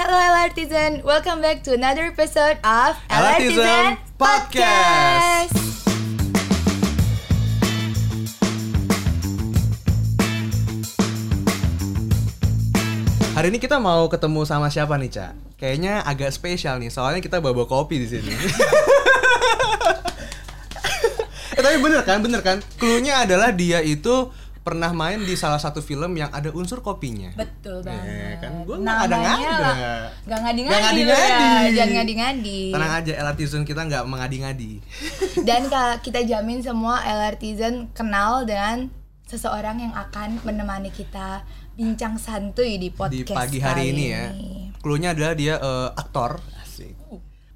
Hello Elartisan, welcome back to another episode of Elartisan Podcast. Hari ini kita mau ketemu sama siapa nih, Cak? Kayaknya agak spesial nih, soalnya kita bawa kopi di sini. eh, tapi bener kan, bener kan? Cluenya adalah dia itu pernah main di salah satu film yang ada unsur kopinya. Betul Eh, banget. kan gua nggak ada ngada. lah- Nggak Nggak ngadi-ngadi ngadi-ngadi. ya, jangan ngadi-ngadi. Tenang aja, Elatizun kita nggak mengadi-ngadi. Dan kita jamin semua Elartisan kenal dengan seseorang yang akan menemani kita bincang santuy di podcast di pagi hari kali ini ya. Cluenya adalah dia eh, aktor, asik.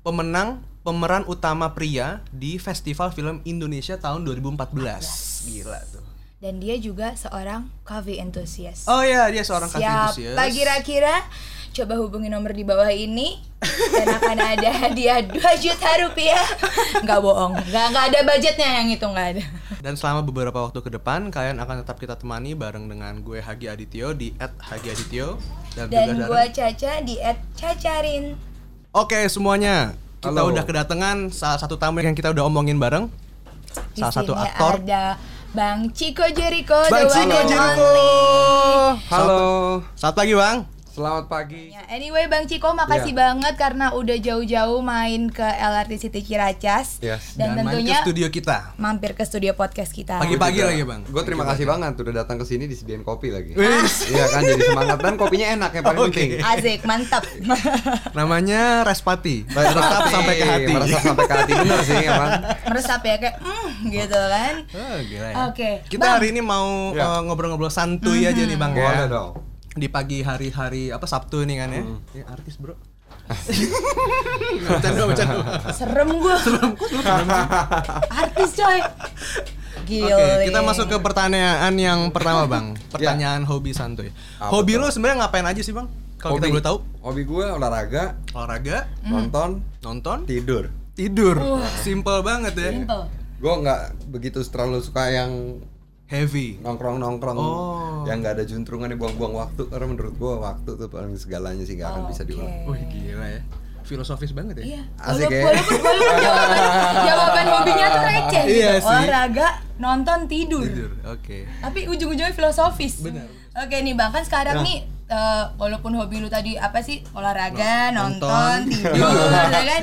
Pemenang pemeran utama pria di Festival Film Indonesia tahun 2014. Gila tuh. Dan dia juga seorang coffee enthusiast. Oh iya, dia seorang kasih Siapa entusias. kira-kira? Coba hubungi nomor di bawah ini dan akan ada hadiah 2 juta rupiah. Nggak bohong, nggak nggak ada budgetnya yang itu nggak ada. Dan selama beberapa waktu ke depan kalian akan tetap kita temani bareng dengan gue Hagi Adityo di @hagiadityo dan, Dan juga Dara. Caca di @cacarin. Oke, semuanya. Kita Halo. udah kedatangan salah satu tamu yang kita udah omongin bareng. Di Salah satu aktor. ada Bang Chico Jericho, Bang the Chico Jericho. Halo, Selamat pagi, Bang. Selamat pagi. Ya, anyway Bang Ciko makasih Ya. banget karena udah jauh-jauh main ke LRT City Ciracas Yes. dan, main tentunya ke studio kita. mampir ke studio podcast kita. Pagi-pagi Juga. lagi, Bang. Gue terima kasih banget udah datang ke sini disediain kopi lagi. Iya kan jadi semangat dan kopinya enak yang paling Oke. penting. Asik, mantap. Namanya Respati. Meresap sampai ke hati. Meresap sampai ke hati bener sih emang. Meresap ya kayak mm, gitu kan. Oh, gila ya. Oke, Kita Bang. hari ini mau Ya. eh, ngobrol-ngobrol santuy aja nih, Bang. Boleh ya. dong. Di pagi hari-hari apa Sabtu nih kan ya. Hmm. Ya, artis, Bro. Bercanda, bercanda. Serem gua. Artis coy. Gile. Oke, kita masuk ke pertanyaan yang pertama, Bang. Pertanyaan hobi santuy. Apa hobi lo sebenarnya ngapain aja sih, Bang? Kalau kita boleh tahu. Hobi gue olahraga, Olahraga, nonton, nonton, tidur. tidur. Simple banget ya. Simple. Gue nggak begitu terlalu suka yang Heavy. nongkrong-nongkrong Oh. yang nggak ada juntrungan buang-buang waktu karena menurut gue waktu tuh paling segalanya sih nggak akan bisa Oke. diulang. Wih, gila ya. Filosofis banget ya. Iya. Asik walaupun, ya. walaupun, walaupun jawaban, jawaban hobinya tuh receh gitu. Iya sih. Olahraga, nonton, tidur. Tidur. Oke. Tapi ujung-ujungnya filosofis. Benar. Oke nih Bang, kan sekarang Nah. nih eh, walaupun hobi lu tadi apa sih? Olahraga, No- nonton, nonton. tidur, ya kan?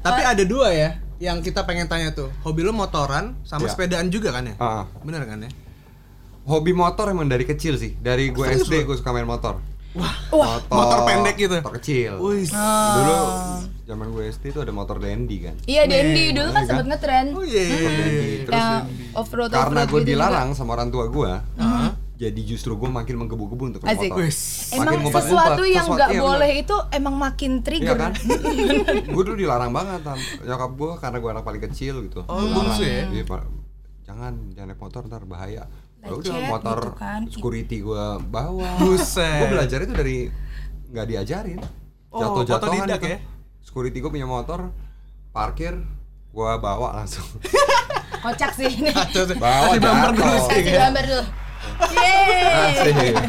Tapi Eh, ada dua ya yang kita pengen tanya tuh. Hobi lo motoran sama Ya. sepedaan juga kan ya? Ah. Bener kan ya? Hobi motor emang dari kecil sih. Dari gue Serius SD gue suka main motor. Wah, Wah. motor pendek gitu? Motor kecil. Wih. Dulu zaman gue SD itu ada motor dandy kan. Iya Dendi Men, dulu kan iya sempat kan? ngetren. Oh iya. iya, iya. Terus Ya, off-road Karena gue gitu dilarang sama orang tua gue, Heeh. Jadi justru gue makin menggebu-gebu untuk main Asik. motor. Wis. juga. Emang sesuatu yang Sesuatu- nggak iya, boleh bener. itu emang makin Iya trigger. kan? gue dulu dilarang banget sama nyokap gue karena gue anak paling kecil gitu. Oh, bungsu ya? Iya, Pak. Jangan jangan naik motor ntar bahaya. Ya udah motor gitu kan. security gue bawa. Buset. gue belajar itu dari nggak diajarin. Oh, Jatuh-jatuhan gitu. ya? Security gue punya motor, parkir, gue bawa langsung. Kocak sih ini. Bawa Kasih bumper dulu. Kasih gambar dulu. Yeay. Asik.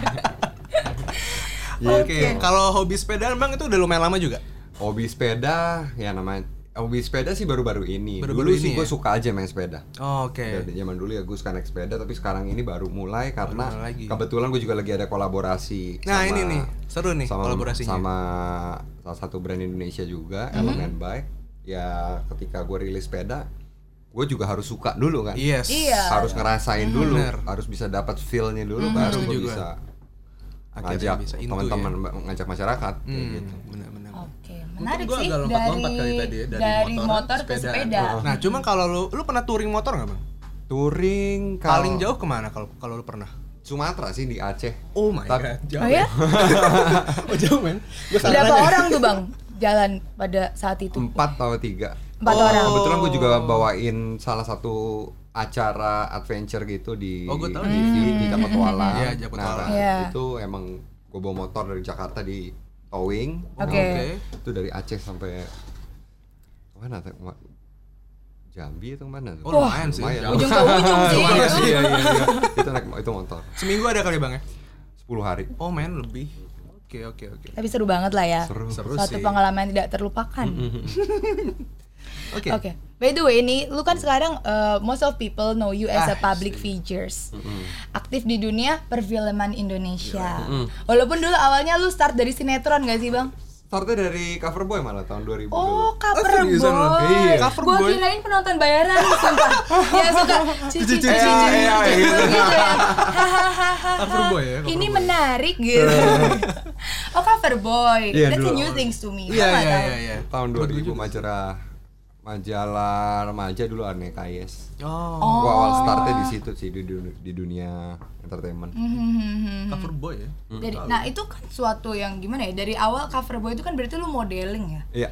Oke, Gitu. kalau hobi sepedaan Bang itu udah lumayan lama juga? Hobi sepeda ya namanya hobi sepeda sih baru-baru ini. Baru-baru Dulu sih ini gue ya? suka aja main sepeda. Oh, Oke. Dari zaman dulu ya gue suka naik sepeda tapi sekarang ini baru mulai karena mulai lagi. kebetulan gue juga lagi ada kolaborasi Nah, ini nih, seru nih sama, kolaborasinya. Sama salah satu brand Indonesia juga Element Bike ya ketika gue rilis sepeda gue juga harus suka dulu kan Yes. Iya. harus ngerasain dulu Bener. harus bisa dapat feel-nya dulu Mhm. baru gue bisa Akhirnya ngajak teman-teman ngajak masyarakat kayak Hmm, gitu benar-benar. Oke, menarik gua sih agak dari lompat-lompat kali tadi ya, dari dari motor, motor, ke sepedaan. sepeda. Nah, cuma kalau lu lu pernah touring motor nggak bang? touring kalau Paling jauh ke mana kalau kalau lu pernah? Sumatera sih di Aceh Oh my Tapi- god, jauh. Oh ya? oh jauh men. Berapa orang tuh bang jalan pada saat itu? empat atau tiga Empat Oh. orang. kebetulan gue juga bawain salah satu acara adventure gitu di Oh, gua tahu di, di- di, di Jakarta Petualang. Iya, Jakarta Nah. Iya. itu emang gue bawa motor dari Jakarta di towing. Oke. Itu dari Aceh sampai mana? tuh? Jambi itu mana? tuh? Oh, lumayan sih. Lumayan. Ujung ke ujung sih. Lumayan sih. Iya, iya, iya. itu naik itu motor. Seminggu ada kali bang ya? 10 hari. Oh men lebih. Oke oke oke. Tapi seru banget lah ya. Seru. Seru Suatu sih. pengalaman yang tidak terlupakan. Oke. Oke. By the way, ini lu kan sekarang uh, most of people know you as a Ah, public sih. figures. Aktif di dunia perfilman Indonesia. Walaupun dulu awalnya lu start dari sinetron gak sih, Bang? Startnya dari cover boy malah tahun 2000 dulu. Oh, cover lu? boy. Iya. Cover Gua boy. kirain penonton bayaran sumpah. ya suka cici cici Cici, iya, gitu. Cover boy ya, cover Ini boy. menarik gitu. oh, cover boy. Iya, That's a dulu. new things to me. Iya iya iya iya. Tahun Buat gue 2000 juga. Majalah majalah remaja dulu aneh KS. Oh. Gua awal startnya di situ sih di, dunia, di dunia entertainment. Hmm. Cover boy ya. Dari, nah itu kan suatu yang gimana ya dari awal cover boy itu kan berarti lu modeling ya Iya.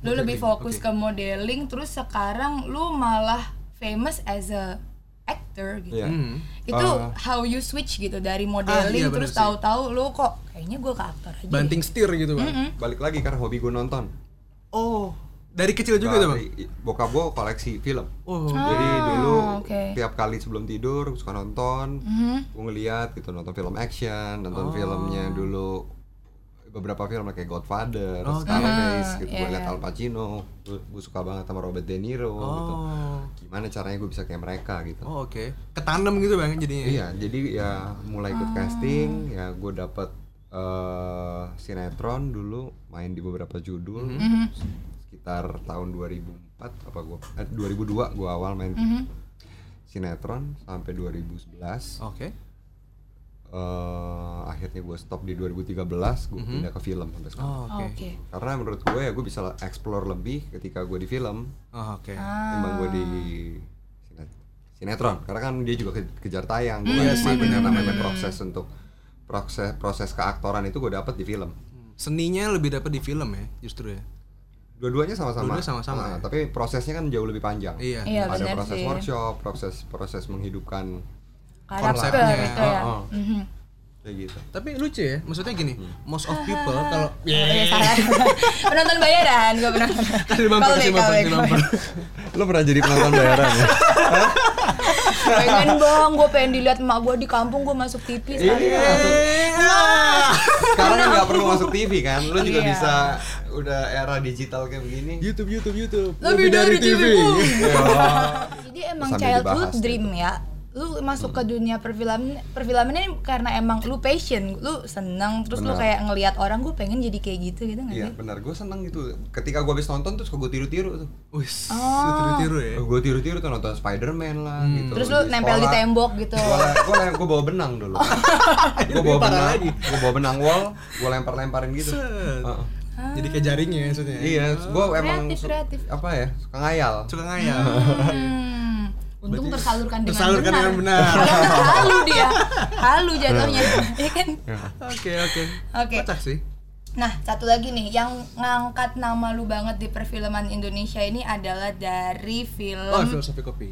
lu lebih fokus ke modeling terus sekarang lu malah famous as a actor gitu Iya. Hmm. itu Uh, how you switch gitu dari Ah, modeling iya, terus tahu-tahu lu kok kayaknya gue ke aktor aja Banting setir gitu bang. Balik lagi karena hobi gue nonton. Oh. Dari kecil juga tuh bang. Dari- Bokap gue koleksi film. Oh. Jadi dulu Ah, oke. tiap kali sebelum tidur suka nonton, Mhm. gue ngeliat gitu nonton film action, nonton Oh. filmnya dulu beberapa film kayak Godfather, Oh, Scarface, gitu. iya, Gue liat iya. Al Pacino, gue suka banget sama Robert De Niro, gitu. Oh. Gimana caranya gue bisa kayak mereka gitu? Oh oke. Ketanam gitu bang jadinya. Iya, jadi ya mulai ikut Ah. casting, ya gue dapet eh, sinetron dulu, main di beberapa judul, Mhm. Sekitar tahun 2004 apa gue, eh, 2002 gue awal main Mhm. sinetron sampai 2011. Oke. Eh, akhirnya gue stop di 2013, gue pindah ke film sampai sekarang. Oh, Oh, oke. oke Karena menurut gue ya gue bisa explore lebih ketika gue di film, Oh, oke. Ah. timbang gue di sinet- sinetron karena kan dia juga ke- kejar tayang gue Iya kan sih, yang bener, namanya proses untuk proses proses keaktoran itu gue dapet di film Seninya lebih dapat di film ya, justru ya. Dua-duanya sama-sama Dua-duanya sama-sama, Ah, ya? tapi prosesnya kan jauh lebih panjang Iya. Iya, ada benar proses sih. workshop proses proses menghidupkan Konsepnya. gitu ya Oh, oh. Mhm. kayak gitu Tapi lucu ya, maksudnya gini, most of people kalau Oh, iya, penonton bayaran gue penonton Kasih bumper, kasih lo pernah jadi penonton bayaran ya pengen bang gue pengen dilihat emak gue di kampung gue masuk TV sekali Iya, sekarang nggak perlu masuk TV kan lo juga Iya. bisa udah era digital kayak begini YouTube, YouTube, YouTube. Lebih dari TV, Bu. Jadi emang Sambil childhood dibahas dream ya. Lu masuk ke dunia perfilman perfilman ini karena emang lu passion, lu seneng terus lu Benar. kayak ngelihat orang gue pengen jadi kayak gitu gitu nggak Iya sih? benar, gue seneng gitu. Ketika gue habis nonton terus gue tiru-tiru tuh. Wis, Oh. tiru-tiru ya. Gue tiru-tiru tuh nonton Spider-Man lah gitu. Terus lu nempel di tembok gitu. Gue gue bawa benang dulu. gue bawa benang, lagi. gue bawa benang wall, gue lempar-lemparin gitu. Set. Heeh. Jadi kayak jaringnya ya maksudnya. Iya, gue emang Kreatif, su- kreatif. apa ya suka ngayal. Suka ngayal. Hmm. Untung tersalurkan dengan tersalurkan benar. dengan benar. Kalau halu dia, halu jatuhnya, ya kan? Oke, oke. Oke. Kocak sih. Nah, satu lagi nih yang ngangkat nama lu banget di perfilman Indonesia ini adalah dari film Oh, filosofi kopi.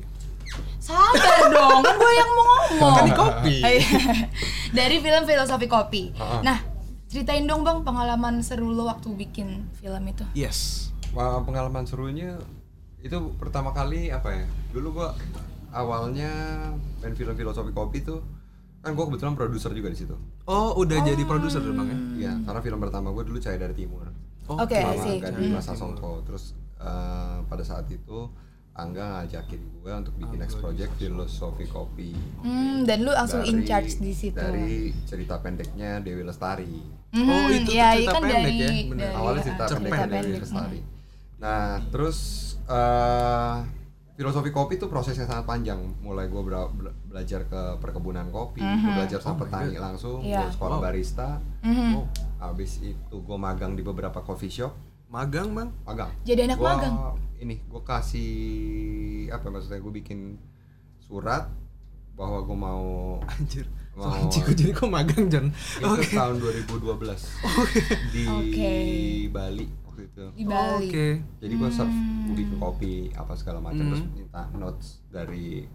Sabar dong, kan gue yang mau ngomong. Kan di kopi. Iya. Dari film Filosofi Kopi. Nah, ceritain dong bang pengalaman seru lo waktu bikin film itu. Yes. Pengalaman serunya itu pertama kali apa ya? Dulu gue awalnya main film filosofi kopi tuh kan gue kebetulan produser juga di situ. Oh, udah jadi produser dulu bang ya? Iya, karena film pertama gue dulu Cahaya dari Timur. Oh, Oke, sama see. Gading Mas Songko. Terus eh, pada saat itu Angga ngajakin gue untuk bikin next project filosofi kopi. Hmm, dan lu langsung in Dari- charge di situ. Dari cerita pendeknya Dewi Lestari. Mhm, Oh, itu iya, cerita kan pendek dari, ya, bener. dari- Awalnya cerita cerpen. pendeknya Dewi pendek. Lestari. Nah, terus eh, filosofi kopi itu prosesnya sangat panjang. Mulai gue belajar ke perkebunan kopi, gue belajar sama Oh petani God. langsung, gue sekolah Wow. barista. Mhm. Oh, Habis itu gue magang di beberapa coffee shop. magang bang? magang Jadi anak Gua magang? ini gue kasih apa maksudnya gue bikin surat bahwa gue mau Anjir. Mau- Anjir, kok jadi kok magang John? itu tahun 2012 di Oke. Bali waktu itu Di Bali. Oke. jadi gue serve Hmm. gue bikin kopi apa segala macam Hmm. terus minta notes dari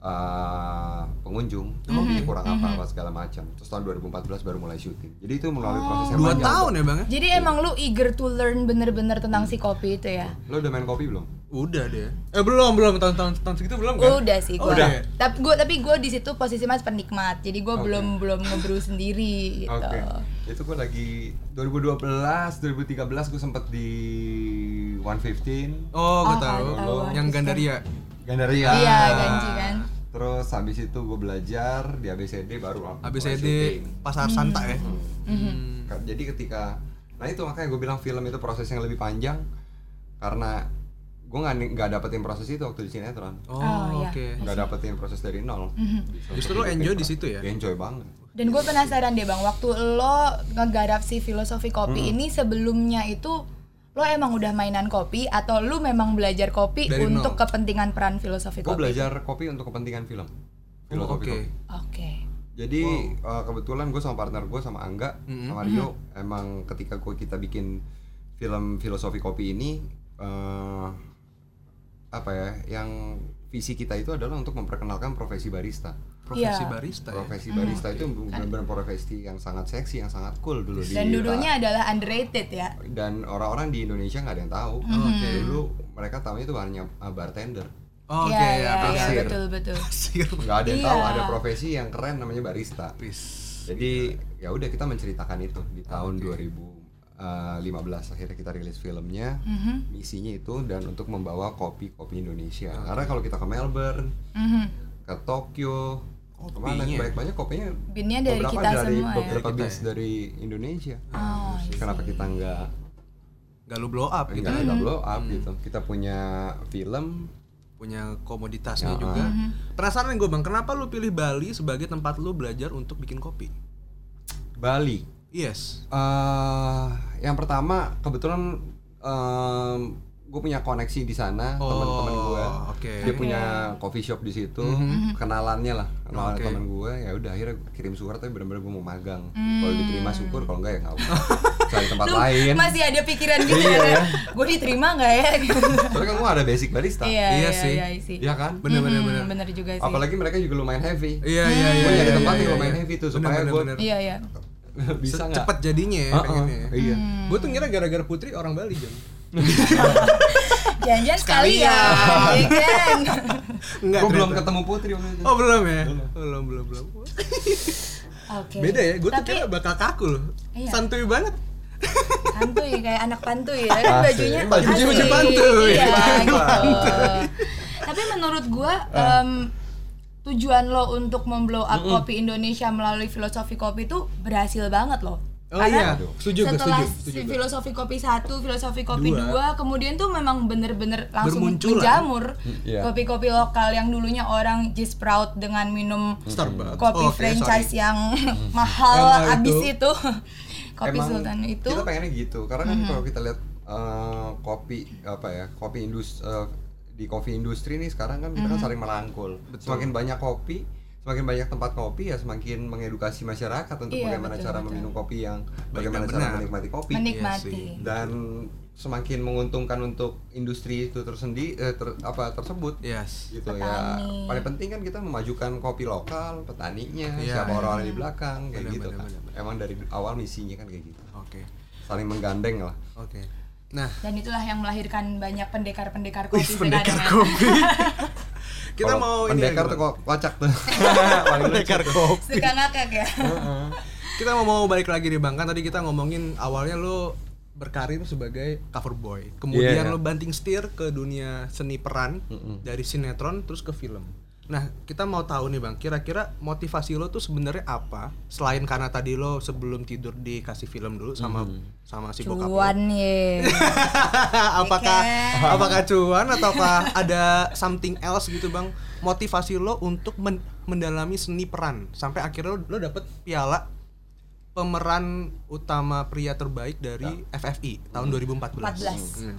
uh, pengunjung Hmm. kopinya kurang apa apa segala macam terus tahun 2014 baru mulai syuting jadi itu melalui proses yang Dua panjang tahun ya bang ya? Jadi emang lu eager to learn bener-bener tentang si kopi itu ya? lo udah main kopi belum Udah deh. Eh belum belum tahun tahun tahun segitu belum kan? Udah sih Oh, gua. udah ya? Tapi gua tapi gua di situ posisi mas penikmat. Jadi gua Oke. belum belum ngebrew sendiri gitu. Oke. Itu gue lagi 2012 2013 gue sempet di 115 Oh, gue Oh, tahu. tahu. Yang Gandaria. Gandaria Iya, Ganji kan. terus habis itu gue belajar di ABCD baru ABCD. Pasar Santa ya. Hmm. Ka- jadi ketika nah itu makanya gue bilang film itu proses yang lebih panjang karena gue nggak nggak dapetin proses itu waktu di sinetron Oh, Oh, iya. oke. nggak dapetin proses dari nol Bisa Justru lo enjoy di situ ya? enjoy banget Dan gue penasaran deh bang, waktu lo ngegarap si filosofi kopi ini sebelumnya itu lo emang udah mainan kopi atau lo memang belajar kopi Dari untuk nol. kepentingan peran filosofi gue kopi? belajar kopi untuk kepentingan film oke. filosofi kopi Oke. jadi eh, kebetulan gue sama partner gue sama Angga sama Rio emang ketika gue kita bikin film filosofi kopi ini eh, apa ya yang visi kita itu adalah untuk memperkenalkan profesi barista Profesi Iya. barista ya. profesi barista itu benar-benar profesi yang sangat seksi yang sangat cool dulu di Dan dulunya adalah underrated ya. dan orang-orang di Indonesia nggak ada yang tahu Oke. dulu mereka tahunya itu hanya uh, bartender Oh, Oke, Iya, ya, iya, iya, kasir. betul betul. Pasir. nggak ada yang Iya. tahu ada profesi yang keren namanya barista Wis. jadi ya udah kita menceritakan itu di tahun 2015 akhirnya kita rilis filmnya Mhm, misinya itu dan untuk membawa kopi kopi Indonesia karena kalau kita ke Melbourne mhm. ke Tokyo ke mana Kopinya. banyak banyak kopinya Binnya dari beberapa kita dari semua ya. beberapa ya. dari Indonesia Oh, kenapa kita nggak Gak lu blow up gitu. nggak nggak blow up gitu kita punya film Punya komoditasnya Ya, juga. Mhm. Penasaran gue bang, kenapa lu pilih Bali sebagai tempat lu belajar untuk bikin kopi? Bali Yes. eh yang pertama kebetulan gue punya koneksi di sana Oh, teman-teman gue oke. dia punya coffee shop di situ kenalannya lah kenalan Oke. teman gue ya udah akhirnya gua kirim surat tapi benar-benar gue mau magang Hmm. kalau diterima syukur kalau enggak ya nggak usah cari tempat lain Masih ada pikiran gitu Iya, ya. ya. Gue diterima nggak ya? soalnya kan gue ada basic barista Iya, Iya iya, sih. iya sih. Iya kan Bener bener Mhm, bener. juga sih. apalagi mereka juga lumayan heavy Iya iya iya. gue iya, nyari iya, tempat iya, yang lumayan iya. heavy tuh supaya gue. Iya, iya. bisa nggak Cepet jadinya ya pengennya. ya. iya Gue tuh ngira gara-gara Putri orang Bali Jam. Sekalian. sekalian, ya kan? Enggak. gue belum ternyata. ketemu Putri waktu itu Oh belum ya? Belum belum belum. Oke. Beda ya, gue tuh Tapi kira bakal kaku loh. Iya. Santuy banget. santuy kayak anak pantuy ya kan bajunya asik. baju pantuy. Iya, Pantuy. gitu. Tapi menurut gua em, tujuan lo untuk memblow up kopi Indonesia melalui filosofi kopi itu berhasil banget loh. Oh iya, Aduh. setuju setelah setuju, setuju filosofi kopi satu, filosofi kopi Dua. dua, kemudian tuh memang bener-bener langsung Bermunculan. menjamur Iya. kopi-kopi lokal yang dulunya orang just proud dengan minum Starbucks. kopi Oh, franchise sorry. yang mahal Yang mahal abis itu. itu, kopi Emang sultan itu kita pengennya gitu karena kan kalau kita lihat eh, kopi apa ya kopi industri di kopi industri nih sekarang kan kita kan saling merangkul semakin banyak kopi semakin banyak tempat kopi ya semakin mengedukasi masyarakat untuk Iya, bagaimana betul, cara betul. meminum kopi yang Baik bagaimana dan cara benar. menikmati kopi menikmati. Iya dan semakin menguntungkan untuk industri itu tersendi eh, ter- apa tersebut Yes. gitu Petani. ya paling penting kan kita memajukan kopi lokal petaninya Iya. siapa orang di belakang kayak Benar, gitu benar, kan benar, benar. emang dari awal misinya kan kayak gitu Oke. saling menggandeng lah Oke. Nah, Dan itulah yang melahirkan banyak pendekar-pendekar kopi wih, pendekar sekarang ya. kopi. Kita mau ini pendekar ya, tuh kocak tuh. Pendekar kopi. Suka ngakak ya. kita mau mau balik lagi nih bang kan tadi kita ngomongin awalnya lo berkarir sebagai cover boy. Kemudian Iya. lo banting setir ke dunia seni peran dari sinetron terus ke film nah kita mau tahu nih bang kira-kira motivasi lo tuh sebenarnya apa selain karena tadi lo sebelum tidur dikasih film dulu sama sama si bokap lo Cuan ye. apakah Ikan. apakah cuan ataukah ada something else gitu bang motivasi lo untuk men- mendalami seni peran sampai akhirnya lo, lo dapet piala pemeran utama pria terbaik dari FFI tahun 2014 14. Hmm.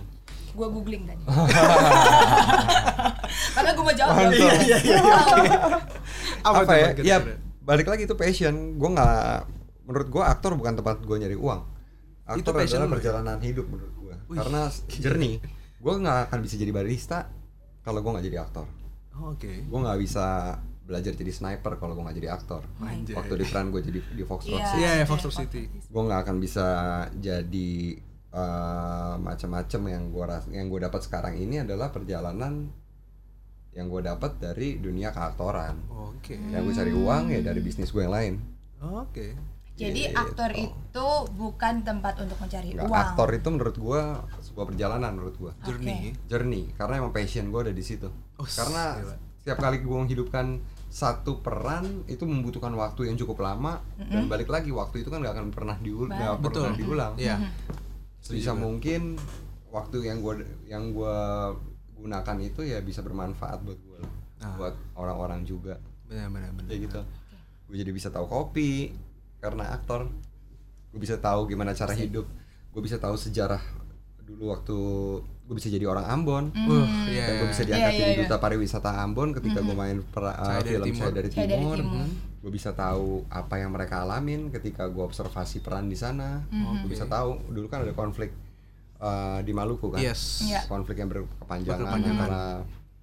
Gue googling tadi. Karena gue mau jawab. Mantap. Iya, iya, iya. apa, tuh, ya ya balik lagi itu passion gue nggak menurut gue aktor bukan tempat gue nyari uang Itu aktor passion adalah lu ya? perjalanan hidup menurut gue karena jernih gue nggak akan bisa jadi barista kalau gue nggak jadi aktor Oh, oke gue nggak bisa belajar jadi sniper kalau gue nggak jadi aktor Anjay. waktu di peran gue jadi di Fox Rock Iya. City Iya, ya, Fox iya, Rock City. gue nggak akan bisa jadi eh, macam-macam yang gue ras yang gue dapat sekarang ini adalah perjalanan yang gue dapat dari dunia keaktoran oke yang gue cari uang ya dari bisnis gue yang lain oke Jadi Gitu. aktor itu bukan tempat untuk mencari Nggak, uang. aktor itu menurut gua sebuah perjalanan menurut gua Journey. journey karena emang passion gue ada di situ Oh, karena gila. setiap kali gue menghidupkan satu peran itu membutuhkan waktu yang cukup lama dan balik lagi waktu itu kan nggak akan pernah diulang Betul. pernah diulang Iya. sebisa mungkin waktu yang gue yang gua gunakan itu ya bisa bermanfaat buat gue Ah. buat orang-orang juga. Benar benar benar. kayak gitu. gue jadi bisa tahu kopi karena aktor. Gue bisa tahu gimana cara hidup. Gue bisa tahu sejarah dulu waktu gue bisa jadi orang Ambon. Uh, iya. dan gue bisa Iya, diangkat iya, jadi iya. duta pariwisata Ambon ketika gue main per- uh, film Timur. saya dari Saya dari Timur, Timur. gue bisa tahu apa yang mereka alamin ketika gue observasi peran di sana. Gue bisa tahu dulu kan ada konflik uh, di Maluku kan Yes. Iya. konflik yang berkepanjangan Berkepanjangan. antara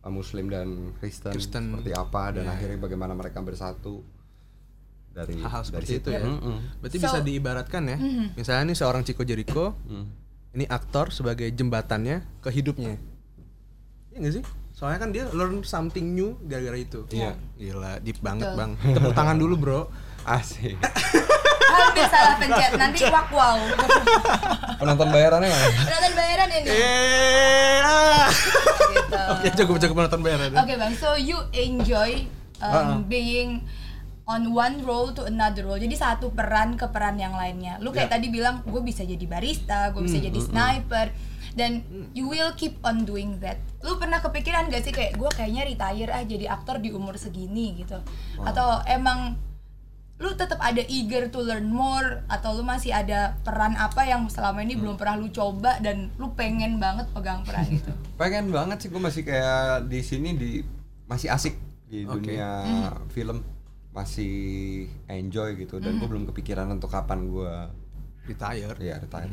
uh, Muslim dan Kristen, Kristen. seperti apa dan Iya. akhirnya bagaimana mereka bersatu dari Hal-hal dari seperti situ itu ya. Mm-mm. Berarti So- bisa diibaratkan ya. Misalnya nih seorang Chico Jericho, Mm. ini aktor sebagai jembatannya ke hidupnya. Iya gak sih? Soalnya kan dia learn something new gara-gara itu. Iya. Gila, deep banget, Betul. Bang. Tepuk tangan dulu, Bro. asik Hampir salah pencet. Nanti wak wow. penonton bayarannya mana? Penonton bayaran ini. Eh. ah. Gitu. Oke, cukup cukup penonton bayaran. Oke bang, so you enjoy um, Ah. being on one role to another role. Jadi satu peran ke peran yang lainnya. Lu kayak Ya. tadi bilang, gue bisa jadi barista, gue bisa Hmm, jadi sniper, dan you will keep on doing that. Lu pernah kepikiran gak sih kayak gue kayaknya retire ah jadi aktor di umur segini gitu? Atau emang lu tetap ada eager to learn more atau lu masih ada peran apa yang selama Hmm. ini belum pernah lu coba dan lu pengen banget pegang peran itu? pengen banget sih gue masih kayak di sini di masih asik di Oke. dunia film masih enjoy gitu dan gue belum kepikiran untuk kapan gue Retire. ya retire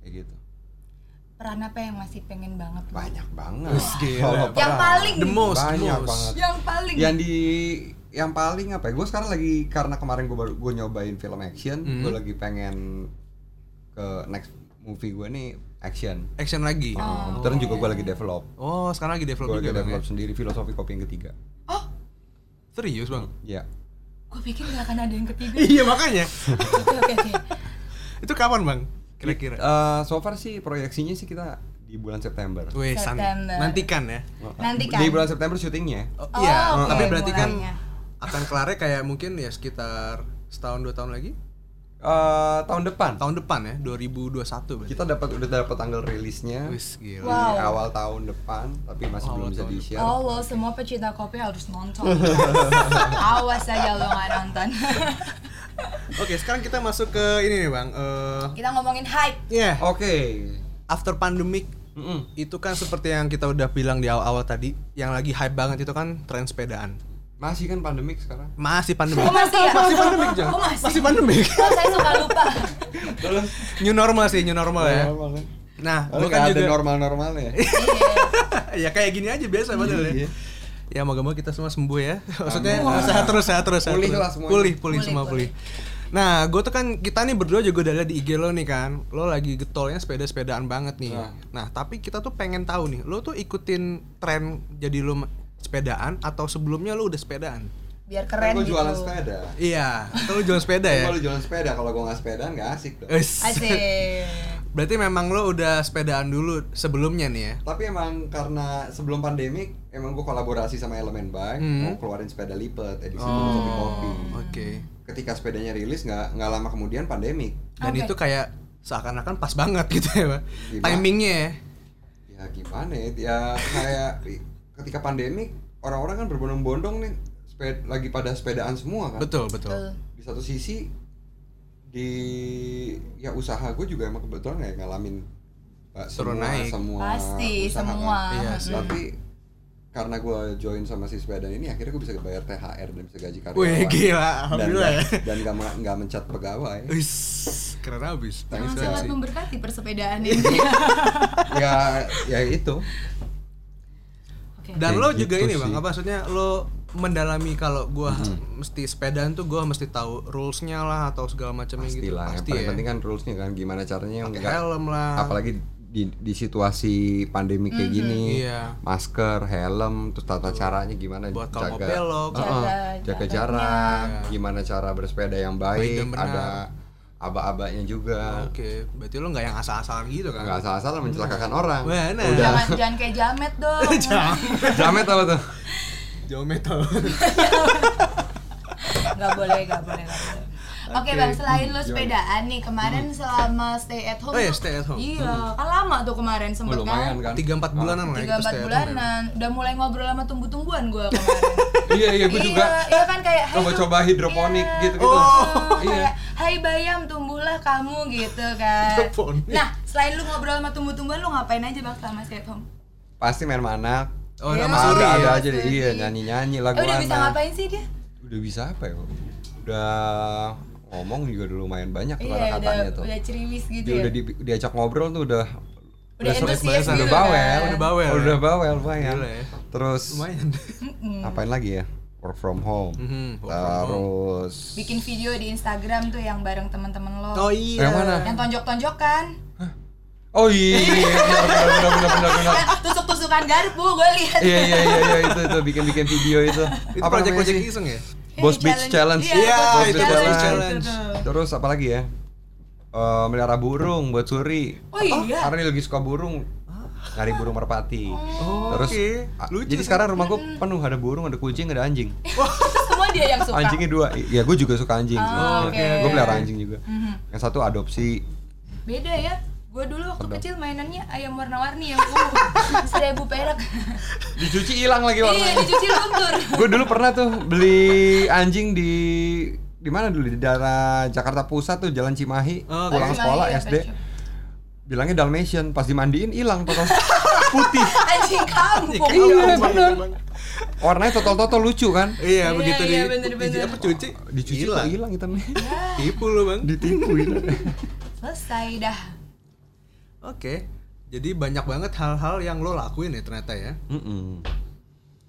kayak gitu Peran apa yang masih pengen banget? lu? banyak banget. Kalau Yang paling The most, the banyak most. banget Yang paling yang di yang paling apa ya gue sekarang lagi karena kemarin gue baru gue nyobain film action Hmm. gue lagi pengen ke next movie gue nih action Action lagi. Oh. kebetulan juga gue lagi develop Oh, sekarang lagi develop gue juga lagi Bang. develop ya? sendiri filosofi kopi yang ketiga Oh, Serius, Bang? ya gue pikir gak akan ada yang ketiga. iya, makanya. Oke oke oke. Itu kapan, Bang? Kira-kira. Eh, so far sih proyeksinya sih kita di bulan September. Wih, September. nantikan ya. Nanti kan. Di bulan September syutingnya. Oh, Oh, iya, oke, tapi berarti kan mulainya. Akan kelarnya kayak mungkin ya sekitar setahun dua tahun lagi. Eh, tahun depan. Tahun depan ya, 2021 berarti. Kita dapat udah dapat tanggal rilisnya Wis gila. Wow. di awal tahun depan, tapi masih Awal belum bisa di share. Oh lo semua pecinta kopi harus nonton. Awas aja lo nggak nonton. Oke, sekarang kita masuk ke ini nih, Bang. Eh, Kita ngomongin hype. ya, Oke. after pandemic Mm-mm. itu kan seperti yang kita udah bilang di awal-awal tadi, yang lagi hype banget itu kan tren sepedaan. Masih kan pandemik sekarang. Masih pandemik. Oh masih ya? Masih pandemik, Jang. Oh masih. Masih pandemik. Oh saya suka lupa. Terus New normal sih, new normal ya. Nah, Lalu gua kan ada juga normal-normalnya. Iya. ya kayak gini aja biasa padahal ya. Iya. Ya moga-moga kita semua sembuh ya. Maksudnya Amin. sehat terus, sehat terus, sehat Pulih terus. lah semuanya. Pulih, pulih, Pulih, semua pulih. pulih. Nah, gue tuh kan kita nih berdua juga udah liat di IG lo nih kan, lo lagi getolnya sepeda-sepedaan banget nih. Nah. Nah, tapi kita tuh pengen tahu nih, lo tuh ikutin tren jadi lo sepedaan atau sebelumnya lo udah sepedaan? Biar Kan keren gitu. jualan sepeda. Iya, atau lo jual sepeda ya? Kalau jualan sepeda, kalau gue nggak sepedaan nggak asik dong. Asik. Berarti memang lo udah sepedaan dulu sebelumnya nih ya? Tapi emang karena sebelum pandemik, emang gue kolaborasi sama Elemen Bike, Hmm. mau keluarin sepeda lipat edisi Oh, filosofi kopi. oke. Ketika sepedanya rilis, nggak nggak lama kemudian pandemik. Dan Oke. itu kayak seakan-akan pas banget gitu ya, Pak. Timingnya ya. Ya gimana ya? Ya kayak ketika pandemik, orang-orang kan berbondong-bondong nih, sepeda, lagi pada sepedaan semua kan. Betul, betul. Di satu sisi di ya usaha gue juga emang kebetulan ya ngalamin uh, Turun semua naik. semua Pasti usaha kan. semua. Iya Mm. sih. Tapi karena gue join sama si sepeda ini akhirnya gue bisa bayar THR dan bisa gaji karyawan. Wih, gila. Dan Alhamdulillah ya. dan nggak me- nggak mencat pegawai. Keren abis. Thanks, sangat memberkati persepedaan ini. ya ya itu. Dan Kayak lo gitu juga ini bang, sih. apa maksudnya lo mendalami kalau gua mesti sepedaan tuh gua mesti tahu rulesnya lah atau segala macamnya gitu. Yang Pasti paling ya. penting kan rulesnya kan gimana caranya Pakai nggak- helm lah. apalagi di di situasi pandemi kayak gini Iya. masker helm terus tata caranya gimana Buat kalau mau jaga belok. Heeh, Jaga jaga jaraknya. jarak gimana cara bersepeda yang Baik baik, ada aba-abanya juga Oke, berarti lo nggak yang asal-asalan gitu kan? nggak salah-salah mencelakakan orang Benar. udah Jangan jangan kayak jamet dong. jamet apa tuh Jauh metal. Gak boleh, gak boleh, gak boleh. Oke Oke. bang, selain lu sepedaan nih kemarin selama stay at home Oh iya, tuh- stay at home. Iya, kan lama tuh kemarin sempet Oh, lumayan kan kan Tiga empat bulanan lah ya Tiga empat ya. bulanan, udah mulai ngobrol sama tumbuh-tumbuhan gue kemarin iya iya gue juga Iya, iya kan kayak "Hai, coba-coba hidroponik iya. gitu gitu Oh, iya kayak, Hai bayam, tumbuhlah kamu gitu kan Hidroponik. Nah, selain lu ngobrol sama tumbuh-tumbuhan, lu ngapain aja bang selama stay at home? pasti main sama anak Oh, Iya. sama ada Suri ada ya. aja deh iya nyanyi nyanyi lagu Eh, udah bisa anak ngapain sih dia? udah bisa apa ya udah ngomong juga udah lumayan banyak tuh Iya, udah, katanya tuh. udah ceriwis gitu dia ya. udah di, diajak ngobrol tuh udah Udah antusias banget, gitu udah bawel. kan. Udah bawel udah ya? bawel lumayan. Gila ya. terus Lumayan. ngapain lagi ya? Work from home. Mhm, work from home. terus Bikin video di Instagram tuh yang bareng teman-teman lo. Oh iya. Yang mana? Yang tonjok-tonjokan. Oh iya. Benar benar benar benar benar. Eh, Tusuk-tusukan garpu, gue lihat. Iya iya iya iya itu itu. Bikin bikin video itu. Itu project-project sih? Iseng ya? Boss Beach Challenge. Iya, Iya, Boss Beach Challenge. Challenge. Terus apa lagi ya? Eh, melihara burung buat suri. Oh iya? karena dia lagi suka burung. Nyari burung merpati. Oh, terus oke. a- Lucu jadi sekarang rumah gue penuh ada burung ada kucing ada anjing. Semua dia yang suka? Anjingnya dua. Ya gue juga suka anjing Oh, oke. gue pelihara anjing juga. Mhm. yang satu adopsi. Beda ya Gue dulu waktu kecil mainannya ayam warna-warni yang uh, seribu perak. Dicuci hilang lagi Iya, warnanya dicuci luntur. Gue dulu pernah tuh beli anjing di di mana dulu? Di daerah Jakarta Pusat tuh Jalan Cimahi. Oh, pulang Cimahi, sekolah ya, SD shop. bilangnya Dalmatian pas dimandiin hilang total. Putih. Anjing kampung Iya, bener. Bang. warnanya total total lucu kan? Iya, Iya, begitu iya, di bener-bener. di- apa cuci? dicuci hilang. hilang hitamnya. Tipu lu, Bang. ditipu. Selesai dah Oke. Jadi banyak banget hal-hal yang lo lakuin ya ternyata ya. Mm-mm.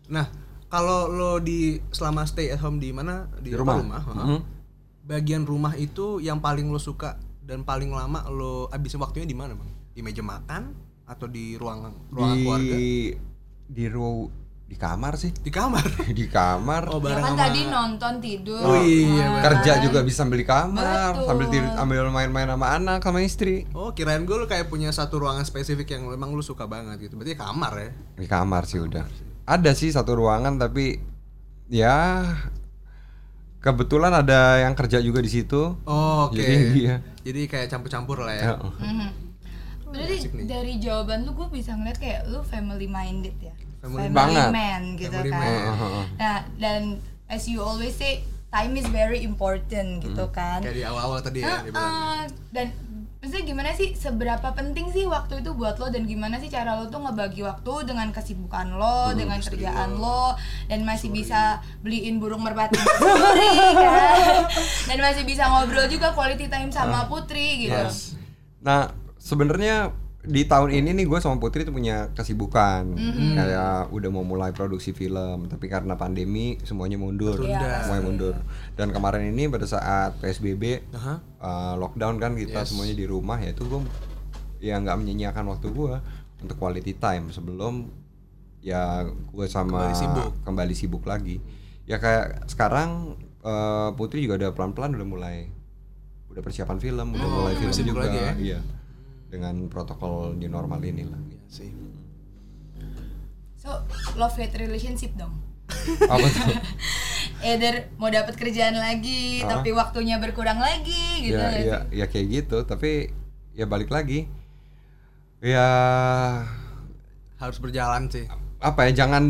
Nah, kalau lo di selama stay at home di mana di, Di apa, rumah. heeh. Mhm. Bagian rumah itu yang paling lo suka dan paling lama lo habisin waktunya di mana, Bang? Di meja makan atau di ruang ruangan di keluarga? di ru di kamar sih Di kamar. di kamar Oh, Ya bareng kan sama tadi nonton tidur Oh, iya, Nah, kerja juga bisa sambil di kamar Betul. sambil tidur sambil main-main sama anak sama istri Oh, kirain gue lo kayak punya satu ruangan spesifik yang memang lo suka banget gitu. Berarti kamar ya. di kamar sih udah ada sih satu ruangan tapi ya kebetulan ada yang kerja juga di situ Oh, oke. Jadi, iya. Jadi kayak campur-campur lah ya. Ya, Mhm. Berarti dari jawaban lu gue bisa ngeliat kayak lu family minded ya Family banget. man gitu Family kan man. Heeh. Nah dan as you always say time is very important gitu kan Kayak di awal-awal tadi ya Heeh, dibilang. Dan maksudnya gimana sih seberapa penting sih waktu itu buat lo dan gimana sih cara lo tuh ngebagi waktu dengan kesibukan lo, dengan kerjaan lo dan masih bisa beliin burung merpati Putri kan dan masih bisa ngobrol juga quality time sama Putri gitu. Yes. Nah, sebenarnya di tahun ini nih gue sama Putri tuh punya kesibukan kayak udah mau mulai produksi film tapi karena pandemi semuanya mundur Tertunda. semuanya mundur dan kemarin ini pada saat psbb Aha. uh, lockdown kan kita Yes. semuanya di rumah ya itu gue ya nggak menyia-nyiakan waktu gue untuk quality time sebelum ya gue sama Kembali sibuk. kembali sibuk lagi ya kayak sekarang uh, Putri juga udah pelan-pelan udah mulai udah persiapan film udah Oh, mulai film juga lagi ya? iya dengan protokol new normal inilah Iya sih. So love hate relationship dong. apa tuh Either mau dapat kerjaan lagi Hah? tapi waktunya berkurang lagi gitu. ya ya ya kayak gitu tapi ya balik lagi ya Harus berjalan sih. apa ya jangan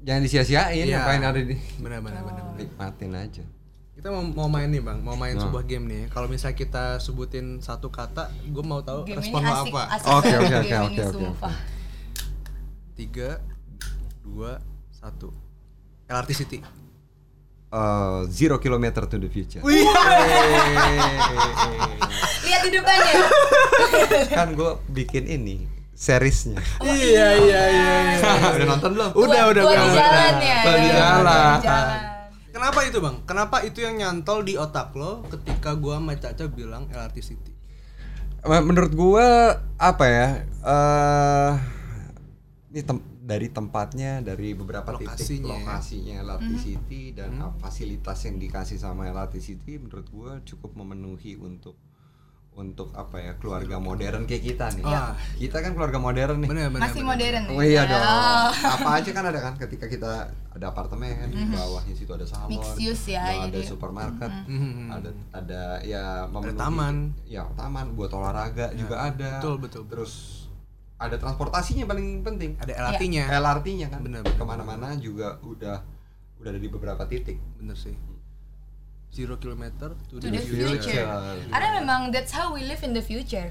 jangan disia-siain Iya. apa yang ada di Benar benar benar. benar. nikmatin aja Kita mau, mau main nih bang, mau main Nah. sebuah game nih. Kalau misalnya kita sebutin satu kata, gue mau tahu Game respon lo apa. Oke, oke, oke, oke, oke, sumpah. Tiga, dua, satu. LRT City. Eh, zero kilometer to the future Wih. Lihat di depannya. kan gue bikin ini seriesnya Iya iya iya. iya. udah nonton belum Udah udah Buat gua di udah. jalan ya. Buat di jalan. Kenapa itu bang? Kenapa itu yang nyantol di otak lo ketika gua sama Caca bilang LRT City? Eh, menurut gua apa ya? eh ini tem- dari tempatnya, dari beberapa titik Lokasinya ya. lokasinya LRT City dan uh, fasilitas yang dikasih sama LRT City menurut gua cukup memenuhi untuk untuk apa ya keluarga modern kayak kita nih. Iya. Kita kan keluarga modern nih. bener bener Masih bener. modern nih. Oh iya dong. Oh. Apa aja kan ada kan ketika kita ada apartemen, di bawahnya situ ada salon, Mixed use ya, ada jadi- supermarket, Mhm. ada ada ya memenuhi- taman. Ya, taman buat olahraga juga ada. betul, betul. Terus ada transportasinya paling penting. ada LRT-nya LRT-nya kan. Bener, bener, Ke mana-mana juga udah udah ada di beberapa titik. bener sih zero kilometer to, To the, the future. future. Karena memang that's how we live in the future.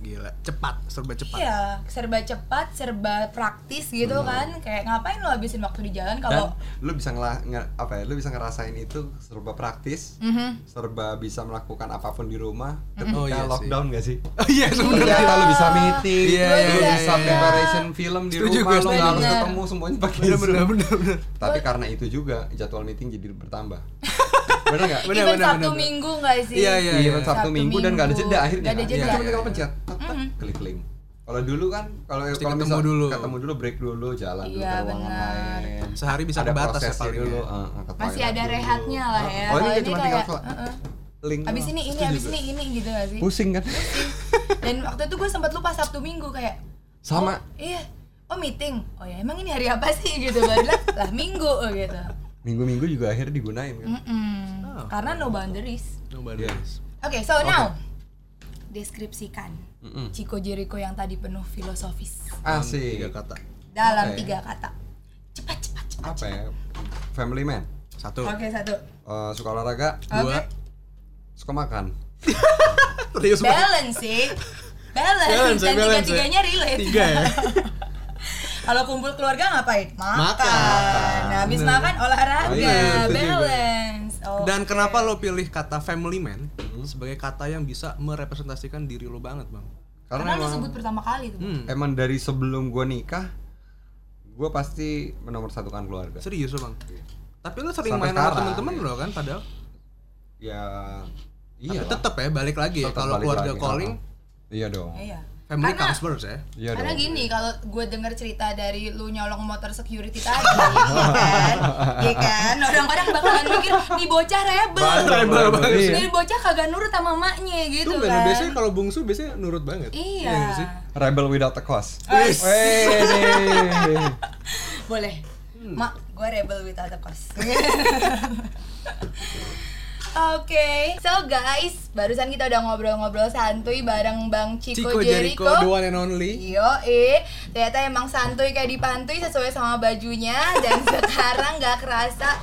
gila cepat serba cepat Iya, serba cepat, serba praktis gitu kan. Kayak ngapain lo habisin waktu di jalan kalau lu bisa ngela, nge- apa ya? Lu bisa ngerasain itu serba praktis, Mhm. serba bisa melakukan apa pun di rumah ketika Oh, iya sih. lockdown gak sih? oh iya sebenarnya Iya, lu bisa meeting, Iya, lu iya, bisa iya. preparation film di Setuju rumah, setuju. nggak harus ketemu semuanya pakai bener Zoom. bener bener bener Tapi karena itu juga jadwal meeting jadi bertambah. Bener nggak? Bener, even bener, Sabtu bener. Minggu nggak sih? Iya, iya, Iya, iya. Sabtu, Minggu dan nggak ada jeda akhirnya. Nggak ada kan? jeda. Cuma tinggal pencet, tek, Mm-mm. klik link. Kalau dulu kan, kalau kalau ketemu misal dulu. ketemu dulu, break dulu, jalan dulu Iya, ke ruangan benar. lain. Sehari bisa ada kebatas ya paling dulu. ya. eh, eh, ke Masih ada dulu. rehatnya lah ya. Oh ini cuma tinggal "Uh-uh. link. abis ini ini, abis ini ini gitu gak sih? Pusing kan? Dan waktu itu gue sempat lupa Sabtu Minggu kayak Sama. "Oh, iya. Oh meeting. Oh ya emang ini hari apa sih gitu baru bilang, lah minggu gitu. Minggu-minggu juga akhirnya digunain kan. Mm-mm. Oh. Karena no boundaries. nobody Iya. knows. Oke, so now deskripsikan Mm-mm. Chico Jericho yang tadi penuh filosofis Asik. tiga kata dalam Oke. tiga kata. Cepat, cepat, cepat. Apa ya? Family man. satu Oke, satu. Eh, suka olahraga, dua Oke. suka makan. Balance sih. Balance, Balance ya, dan balance ya. tiga-tiganya relate. tiga ya Kalau kumpul keluarga ngapain? Makan. Makan. Nah, habis Bener. makan olahraga, Oh, iya, gue. balance. Oh. dan kenapa lo pilih kata family man sebagai kata yang bisa merepresentasikan diri lo banget bang Karena, Karena, emang, sebut pertama kali tuh. hmm. emang dari sebelum gue nikah, gue pasti menomorsatukan keluarga. serius lo bang tapi lo sering Sampai main sama temen-temen lo kan padahal Ya, iya iya. tapi tetep ya balik lagi ya kalau keluarga lagi, calling. Iya dong. Iya. Family Karena- comes first ya Iya Karena dong. gini, kalau gue denger cerita dari lu nyolong motor security tadi, ya kan? Iya kan? Orang-orang bakalan mikir, nih bocah rebel. Rebel banget. Iya. Nih bocah kagak nurut sama maknya gitu Tuh kan. biasanya kalau bungsu biasanya nurut banget Iya. nggak sih? Rebel without a cause. Wede. Boleh. Hmm. Mak, gue rebel without a cause. Oke, so guys, barusan kita udah ngobrol-ngobrol santuy bareng Bang Chico, Chico Jericho, Jericho. the one and only Yo, eh, ternyata emang santuy kayak di pantuy sesuai sama bajunya dan sekarang nggak kerasa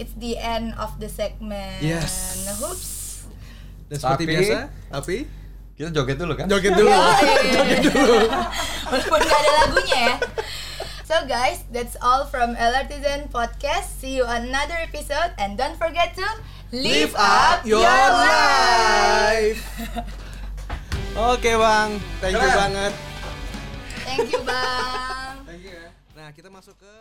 it's the end of the segment. Yes. Hoops. dan seperti Tapi- biasa tapi Kita joget dulu kan? joget dulu Yo, eh. Walaupun nggak ada lagunya ya. So guys, that's all from LRTZN Podcast. See you on another episode and don't forget to live up your life. Oke bang, thank you Keren. banget. Thank you, Bang. Thank you ya. Nah kita masuk ke